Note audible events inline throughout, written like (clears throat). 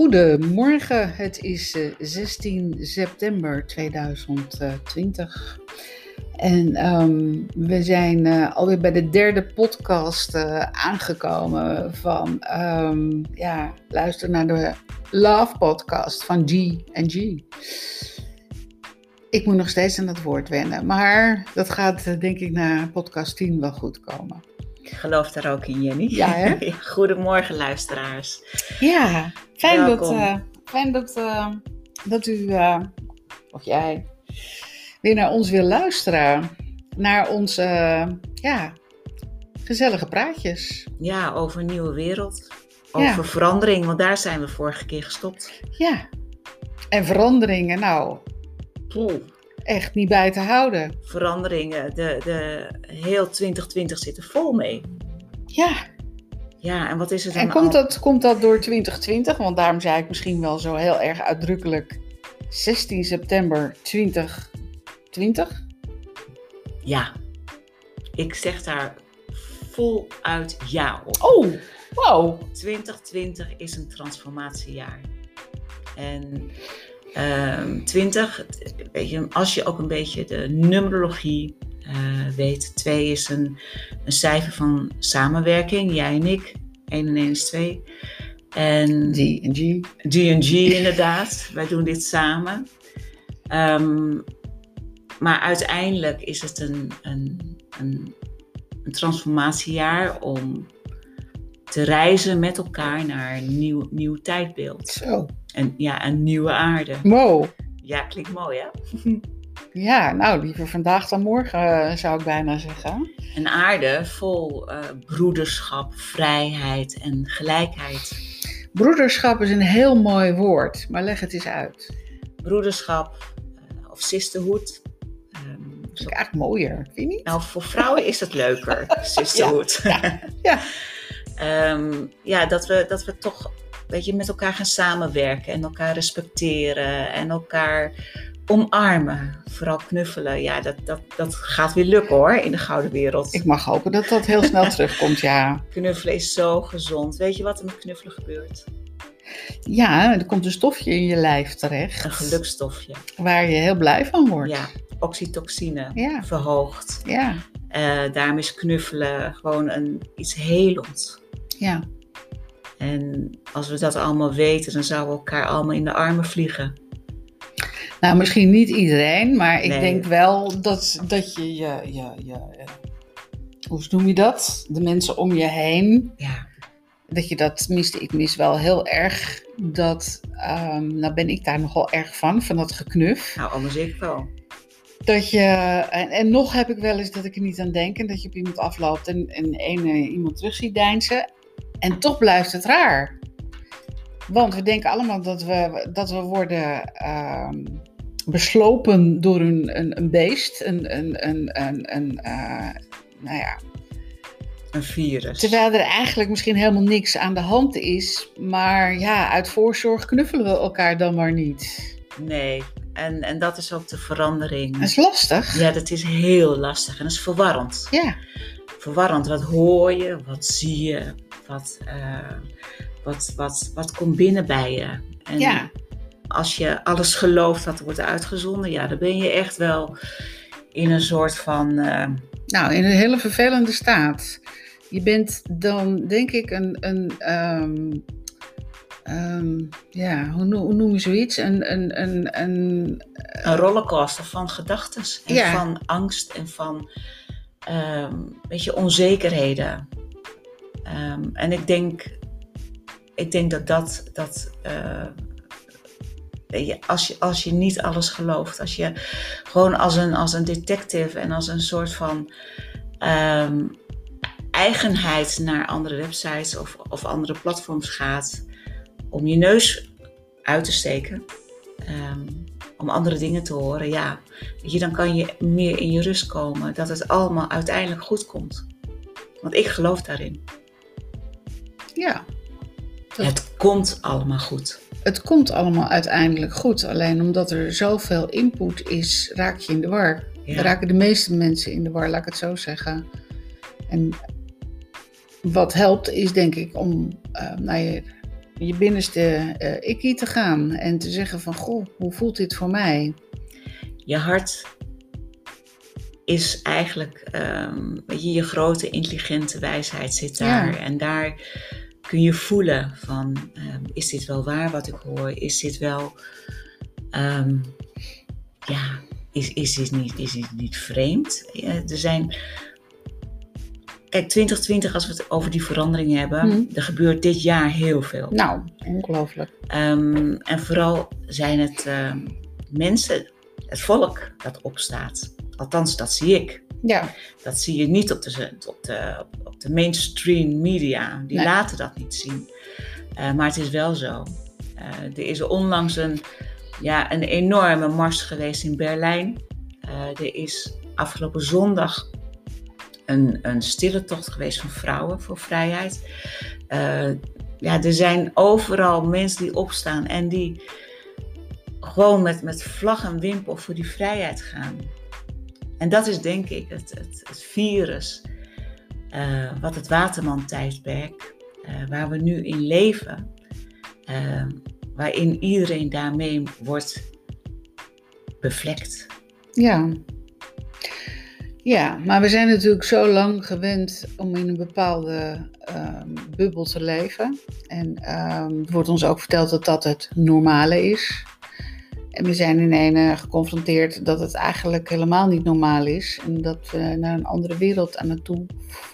Goedemorgen, het is eh, 16 september 2020. En ehm, we zijn eh, alweer bij de derde podcast eh, aangekomen van, ehm, ja, luister naar de Love podcast van G en G. Ik moet nog steeds aan het woord wennen, maar dat gaat eh, denk ik na podcast 10 wel goed komen. Ik geloof daar ook in, Jenny. Ja, hè? (laughs) Goedemorgen, luisteraars. Ja, fijn dat, eh, fijn dat, eh, dat u, eh, of jij, weer naar ons wil luisteren. Naar onze, ja, gezellige praatjes. Ja, over een nieuwe wereld. Ja. Over verandering, want daar zijn we vorige keer gestopt. Ja, en veranderingen, nou, Poeh, echt niet bij te houden. veranderingen. De, de, heel 2020 zit er vol mee. Ja, Ja, en wat is er dan en komt al- dat, komt dat door 2020? Want daarom zei ik misschien wel zo heel erg uitdrukkelijk 16 september 2020. Ja, ik zeg daar voluit ja op. Oh, wow. 2020 is een transformatiejaar. En ehm 20, het- weet je, als je ook een beetje de numerologie eh, weet, 2 is een, een cijfer van samenwerking, jij en ik. 1 en 1 is 2. En G en G. G&G inderdaad, (laughs) wij doen dit samen. Ehm, maar uiteindelijk is het een, een, een, een transformatiejaar om te reizen met elkaar naar een nieuw, nieuw tijdbeeld. Zo. En ja, een nieuwe aarde. Wow. Ja, klinkt mooi hè? (laughs) Ja, nou, liever vandaag dan morgen, eh, zou ik bijna zeggen. Een aarde vol eh, broederschap, vrijheid en gelijkheid. Broederschap is een heel mooi woord, maar leg het eens uit. Broederschap eh, of sisterhood. Ehm, Dat is eigenlijk mooier, vind je niet? Nou, voor vrouwen is het leuker, (laughs) sisterhood. Ja, ja. (laughs) Ehm, ja, dat we, dat we toch weet je, met elkaar gaan samenwerken en elkaar respecteren en elkaar omarmen. Vooral knuffelen. Ja, dat, dat, dat gaat weer lukken hoor, in de gouden wereld. Ik mag hopen dat dat heel snel (laughs) terugkomt, ja. Knuffelen is zo gezond. Weet je wat er met knuffelen gebeurt? Ja, er komt een stofje in je lijf terecht. Een gelukstofje. Waar je heel blij van wordt. Ja, oxytocine Ja. verhoogd. Ja, Eh, daarom is knuffelen gewoon een, iets helends. ja. En als we dat allemaal weten, dan zouden we elkaar allemaal in de armen vliegen. Nou, misschien niet iedereen, maar ik Nee. denk wel dat, dat je, je, je, je eh, hoe noem je dat? De mensen om je heen, Ja, dat je dat, tenminste, ik mis wel heel erg dat, ehm, nou ben ik daar nogal erg van, van dat geknuf. nou anders ik wel. Dat je, en, en nog heb ik wel eens dat ik er niet aan denk, en dat je op iemand afloopt en, en één eh, iemand terug ziet deinzen. En toch blijft het raar. Want we denken allemaal dat we, dat we worden ehm, beslopen door een, een, een beest, een, een, een, een, een eh, nou ja, Een virus. Terwijl er eigenlijk misschien helemaal niks aan de hand is. Maar ja, uit voorzorg knuffelen we elkaar dan maar niet. Nee, en, en dat is ook de verandering. Dat is lastig. Ja, dat is heel lastig en dat is verwarrend. Ja, Verwarrend, wat hoor je, wat zie je, wat, eh, wat, wat, wat komt binnen bij je. En Ja. als je alles gelooft wat er wordt uitgezonden, ja, dan ben je echt wel in een soort van... eh, nou, in een hele vervelende staat. Je bent dan, denk ik, een. een ehm, ehm, ja, hoe, noem- hoe noem je zoiets? Een. een, een, een een rollercoaster van gedachten en Ja. van angst en van ehm weet je, onzekerheden. Ehm, en ik denk, ik denk dat dat, dat eh, als, je, als je niet alles gelooft, als je gewoon als een, als een detective en als een soort van ehm, eigenheid naar andere websites of, of andere platforms gaat om je neus uit te steken. Om andere dingen te horen, ja, weet je, dan kan je meer in je rust komen. Dat het allemaal uiteindelijk goed komt. Want ik geloof daarin. ja, Dat- Het komt allemaal goed. het komt allemaal uiteindelijk goed. Alleen omdat er zoveel input is, raak je in de war. Ja. raken de meeste mensen in de war, laat ik het zo zeggen. En wat helpt is denk ik om naar je je binnenste uh, ikkie te gaan en te zeggen van, goh, hoe voelt dit voor mij? Je hart is eigenlijk, um, je, je grote intelligente wijsheid zit daar. En daar kun je voelen van, um, is dit wel waar wat ik hoor? Is dit wel, um, ja, is, is, dit niet, is dit niet vreemd? Ja, er zijn Kijk, 2020, als we het over die veranderingen hebben, mm. er gebeurt dit jaar heel veel. Nou, ongelooflijk. Um, en vooral zijn het um, mensen, het volk dat opstaat. Althans, dat zie ik. Ja. Dat zie je niet op de, op de, op de mainstream media. Die laten dat niet zien. Uh, maar het is wel zo. Uh, er is onlangs een, ja, een enorme mars geweest in Berlijn. Uh, er is afgelopen zondag een, een stille tocht geweest van vrouwen voor vrijheid. Uh, ja, er zijn overal mensen die opstaan en die gewoon met, met vlag en wimpel voor die vrijheid gaan. En dat is denk ik het, het, virus uh, wat het Waterman-tijdperk, uh, waar we nu in leven, waarin iedereen daarmee wordt bevlekt. Ja, ja, maar we zijn natuurlijk zo lang gewend om in een bepaalde um, bubbel te leven. En um, er wordt ons ook verteld dat dat het normale is. En we zijn in een geconfronteerd dat het eigenlijk helemaal niet normaal is. En dat we naar een andere wereld aan het toe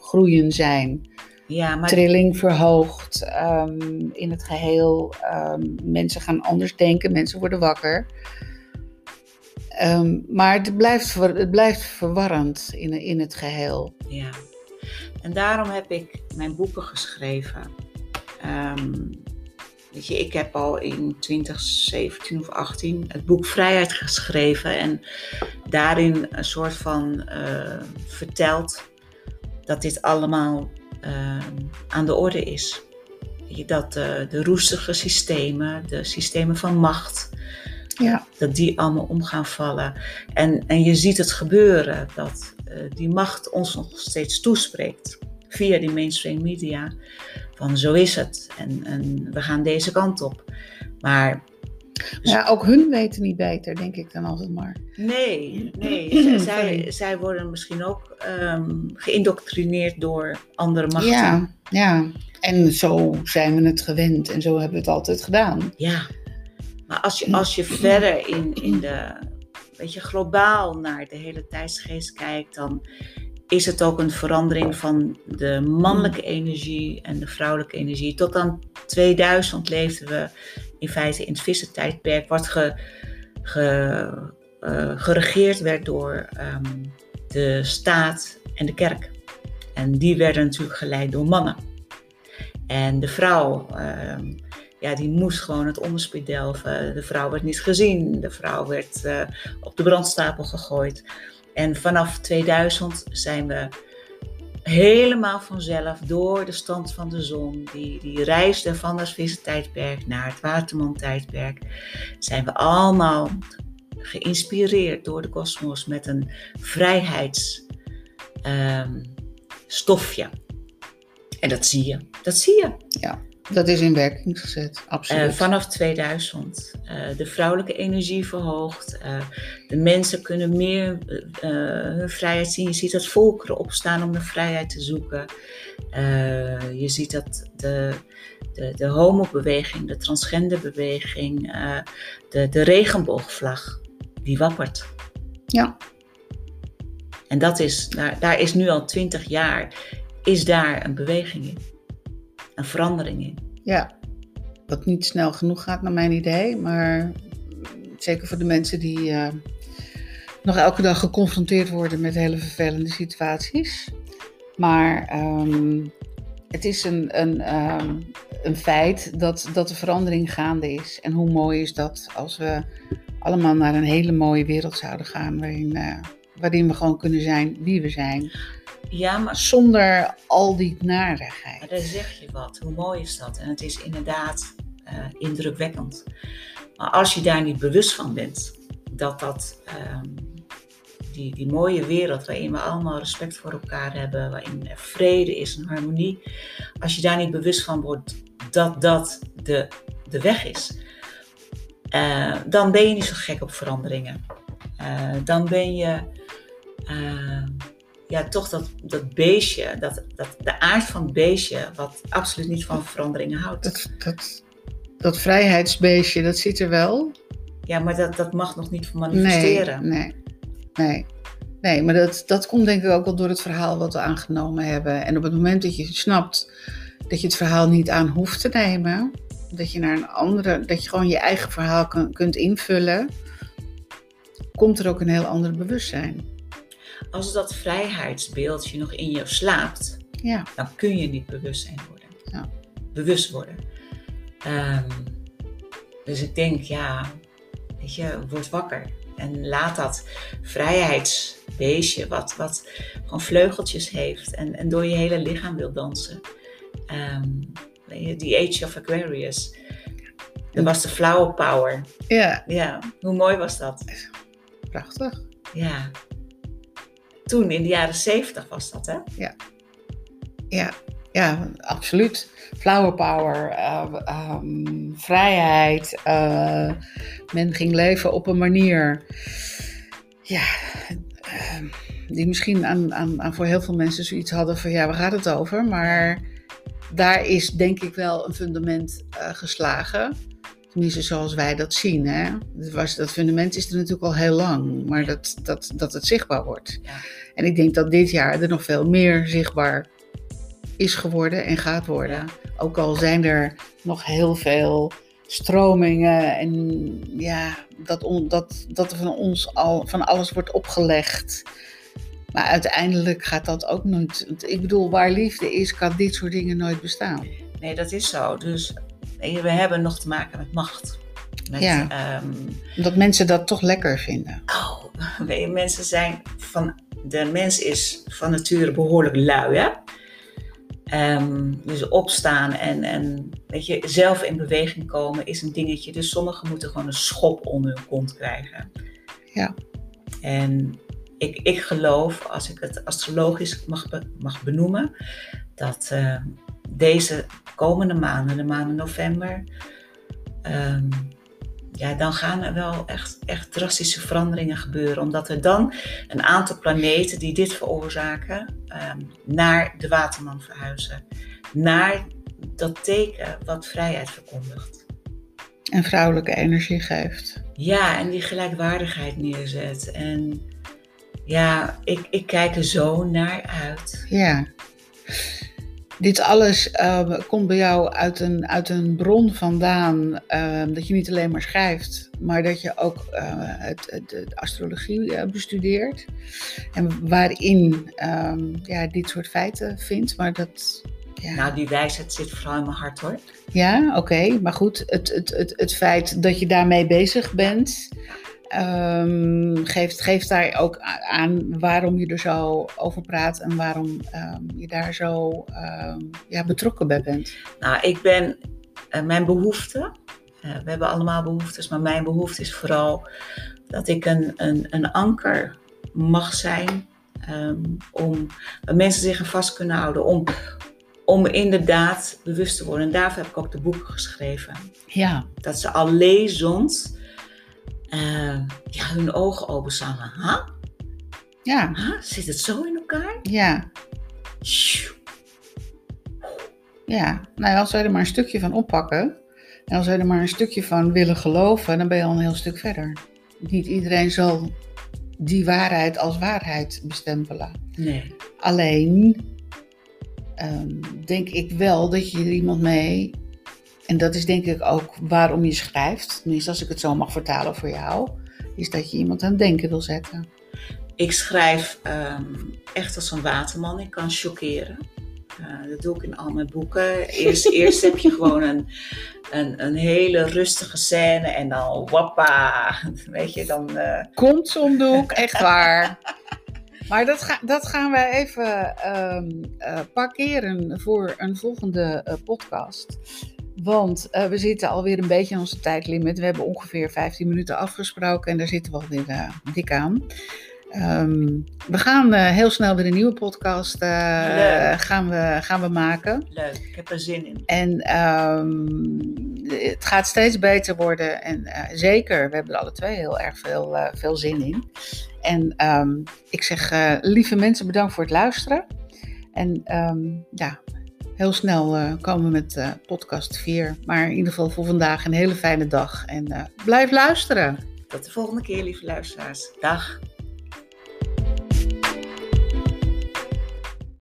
groeien zijn. Ja, maar... Trilling verhoogd um, in het geheel. mensen gaan anders denken, mensen worden wakker. Um, maar het blijft, het blijft verwarrend in, in het geheel. Ja, en daarom heb ik mijn boeken geschreven. Um, weet je, ik heb al in 2017 of 18 het boek Vrijheid geschreven. En daarin een soort van uh, verteld dat dit allemaal uh, aan de orde is. Dat uh, de roestige systemen, de systemen van macht, ja. Dat die allemaal om gaan vallen. En, en je ziet het gebeuren, dat uh, die macht ons nog steeds toespreekt. Via die mainstream media. Van zo is het. En, en we gaan deze kant op. Maar ja, ook hun weten niet beter, denk ik dan altijd maar. Nee, nee. (clears throat) zij, zij worden misschien ook um, geïndoctrineerd door andere machten. Ja, ja, en zo zijn we het gewend en zo hebben we het altijd gedaan. Ja, maar als je, als je verder in, in de, weet je, globaal naar de hele tijdsgeest kijkt, dan is het ook een verandering van de mannelijke energie en de vrouwelijke energie. Tot aan 2000 leefden we in feite in het vissentijdperk, wat ge, ge, uh, geregeerd werd door um, de staat en de kerk. En die werden natuurlijk geleid door mannen. En de vrouw um, ja, die moest gewoon het onderspit delven. De vrouw werd niet gezien. De vrouw werd uh, op de brandstapel gegooid. En vanaf 2000 zijn we helemaal vanzelf door de stand van de zon, die, die reisde van het tijdperk naar het Waterman-tijdperk, zijn we allemaal geïnspireerd door de kosmos met een vrijheidsstofje. Um, en dat zie je. Dat zie je. Ja. Dat is in werking gezet, absoluut. Uh, vanaf 2000. Uh, eh, de vrouwelijke energie verhoogd. Uh, de mensen kunnen meer hun vrijheid zien. Je ziet dat volkeren opstaan om de vrijheid te zoeken. je ziet dat de, de, de homobeweging, de transgenderbeweging, de, de regenboogvlag, die wappert. Ja. En dat is, daar, daar is nu al twintig jaar, is daar een beweging in een verandering in. Ja, wat niet snel genoeg gaat naar mijn idee, maar zeker voor de mensen die uh, nog elke dag geconfronteerd worden met hele vervelende situaties. Maar um, het is een, een, um, een feit dat, dat de verandering gaande is. En hoe mooi is dat als we allemaal naar een hele mooie wereld zouden gaan, waarin, uh, waarin we gewoon kunnen zijn wie we zijn. Ja, maar... Zonder al die narigheid. Maar daar zeg je wat. Hoe mooi is dat? En het is inderdaad uh, indrukwekkend. Maar als je daar niet bewust van bent, dat dat... Um, die, die mooie wereld waarin we allemaal respect voor elkaar hebben, waarin er vrede is en harmonie. Als je daar niet bewust van wordt, dat dat de, de weg is, eh, dan ben je niet zo gek op veranderingen. Eh, dan ben je eh, ja, toch dat, dat beestje, dat, dat, de aard van het beestje, wat absoluut niet van veranderingen houdt. Dat, dat, dat vrijheidsbeestje, dat zit er wel. Ja, maar dat, dat mag nog niet manifesteren. Nee, nee, nee. Nee, maar dat, dat komt denk ik ook wel door het verhaal wat we aangenomen hebben. En op het moment dat je snapt dat je het verhaal niet aan hoeft te nemen, dat je naar een andere, dat je gewoon je eigen verhaal kun, kunt invullen, komt er ook een heel ander bewustzijn. Als dat vrijheidsbeeldje nog in je slaapt, Ja, dan kun je niet bewustzijn worden. Ja. Bewust worden. Ehm, dus ik denk, ja, weet je, word wakker. En laat dat vrijheidsbeestje, wat, wat gewoon vleugeltjes heeft en, en door je hele lichaam wil dansen. Ehm, die Age of Aquarius. Dat was de flower power. ja Ja, hoe mooi was dat? prachtig. Ja. Toen, in de jaren zeventig was dat, hè? Ja, ja absoluut. Flower power, eh, ehm, vrijheid. eh, men ging leven op een manier. Ja, ehm, die misschien aan, aan, aan voor heel veel mensen zoiets hadden van ja, waar gaat het over? Maar daar is denk ik wel een fundament eh, geslagen. Tenminste, zoals wij dat zien. Hè? Dat, was, dat fundament is er natuurlijk al heel lang, maar dat, dat, dat het zichtbaar wordt. Ja. En ik denk dat dit jaar er nog veel meer zichtbaar is geworden en gaat worden. Ook al zijn er nog heel veel stromingen en ja, dat, on- dat, dat er van ons al van alles wordt opgelegd. Maar uiteindelijk gaat dat ook nooit. Ik bedoel, waar liefde is, kan dit soort dingen nooit bestaan. Nee, dat is zo. Dus we hebben nog te maken met macht. Met, Ja. ehm, Dat mensen dat toch lekker vinden. oh, (laughs) weet je, mensen zijn van. De mens is van nature behoorlijk lui, hè? Ehm, dus opstaan en, en weet je, zelf in beweging komen is een dingetje. Dus sommigen moeten gewoon een schop onder hun kont krijgen. Ja. En ik, ik geloof, als ik het astrologisch mag, mag benoemen, dat ehm, deze komende maanden, de maanden november, ehm, ja, dan gaan er wel echt, echt drastische veranderingen gebeuren. Omdat er dan een aantal planeten die dit veroorzaken, ehm, naar de waterman verhuizen. Naar dat teken wat vrijheid verkondigt. En vrouwelijke energie geeft. Ja, en die gelijkwaardigheid neerzet. En ja, ik, ik kijk er zo naar uit. Ja. Dit alles eh, komt bij jou uit een, uit een bron vandaan. eh, dat je niet alleen maar schrijft, maar dat je ook eh, het, het, de astrologie eh, bestudeert. En waarin ehm, ja, dit soort feiten vindt. Maar dat. Ja, Nou, die wijsheid zit vooral in mijn hart hoor. ja oké. Maar goed, het, het, het, het feit dat je daarmee bezig bent. Ehm, geeft, geeft daar ook aan waarom je er zo over praat en waarom ehm, je daar zo ehm, ja, betrokken bij bent. Nou, ik ben, eh, mijn behoefte, eh, we hebben allemaal behoeftes, maar mijn behoefte is vooral dat ik een, een, een anker mag zijn om waar mensen zich aan vast kunnen houden, om, om inderdaad bewust te worden. En daarvoor heb ik ook de boeken geschreven. Ja, Dat ze al lezend eh, ja, hun ogen openslaan. Ha? ja, Ha? Zit het zo in elkaar? ja, ja. Nou, ja, als wij er maar een stukje van oppakken en als wij er maar een stukje van willen geloven, dan ben je al een heel stuk verder. Niet iedereen zal die waarheid als waarheid bestempelen. Nee. Alleen ehm, denk ik wel dat je er iemand mee, en dat is denk ik ook waarom je schrijft, tenminste als ik het zo mag vertalen voor jou, is dat je iemand aan het denken wil zetten. Ik schrijf ehm, echt als een waterman. Ik kan chockeren. Eh, dat doe ik in al mijn boeken. Eerst, (laughs) eerst heb je gewoon een, een, een hele rustige scène en dan wappa. Weet je, dan... eh, Komt zo'n doek, (laughs) echt waar. Maar dat, ga, dat gaan wij even ehm, eh, parkeren voor een volgende podcast. Want eh, we zitten alweer een beetje aan onze tijdlimit. We hebben ongeveer 15 minuten afgesproken en daar zitten we alweer eh, dik aan. Ehm, we gaan eh, heel snel weer een nieuwe podcast uh, gaan we, gaan we maken. Leuk, ik heb er zin in. En ehm, het gaat steeds beter worden. En uh, zeker, we hebben er alle twee heel erg veel, veel zin in. En um, ik zeg, lieve mensen, bedankt voor het luisteren. En ja, heel snel komen we met podcast 4. Maar in ieder geval voor vandaag een hele fijne dag. En blijf luisteren. Tot de volgende keer, lieve luisteraars. Dag.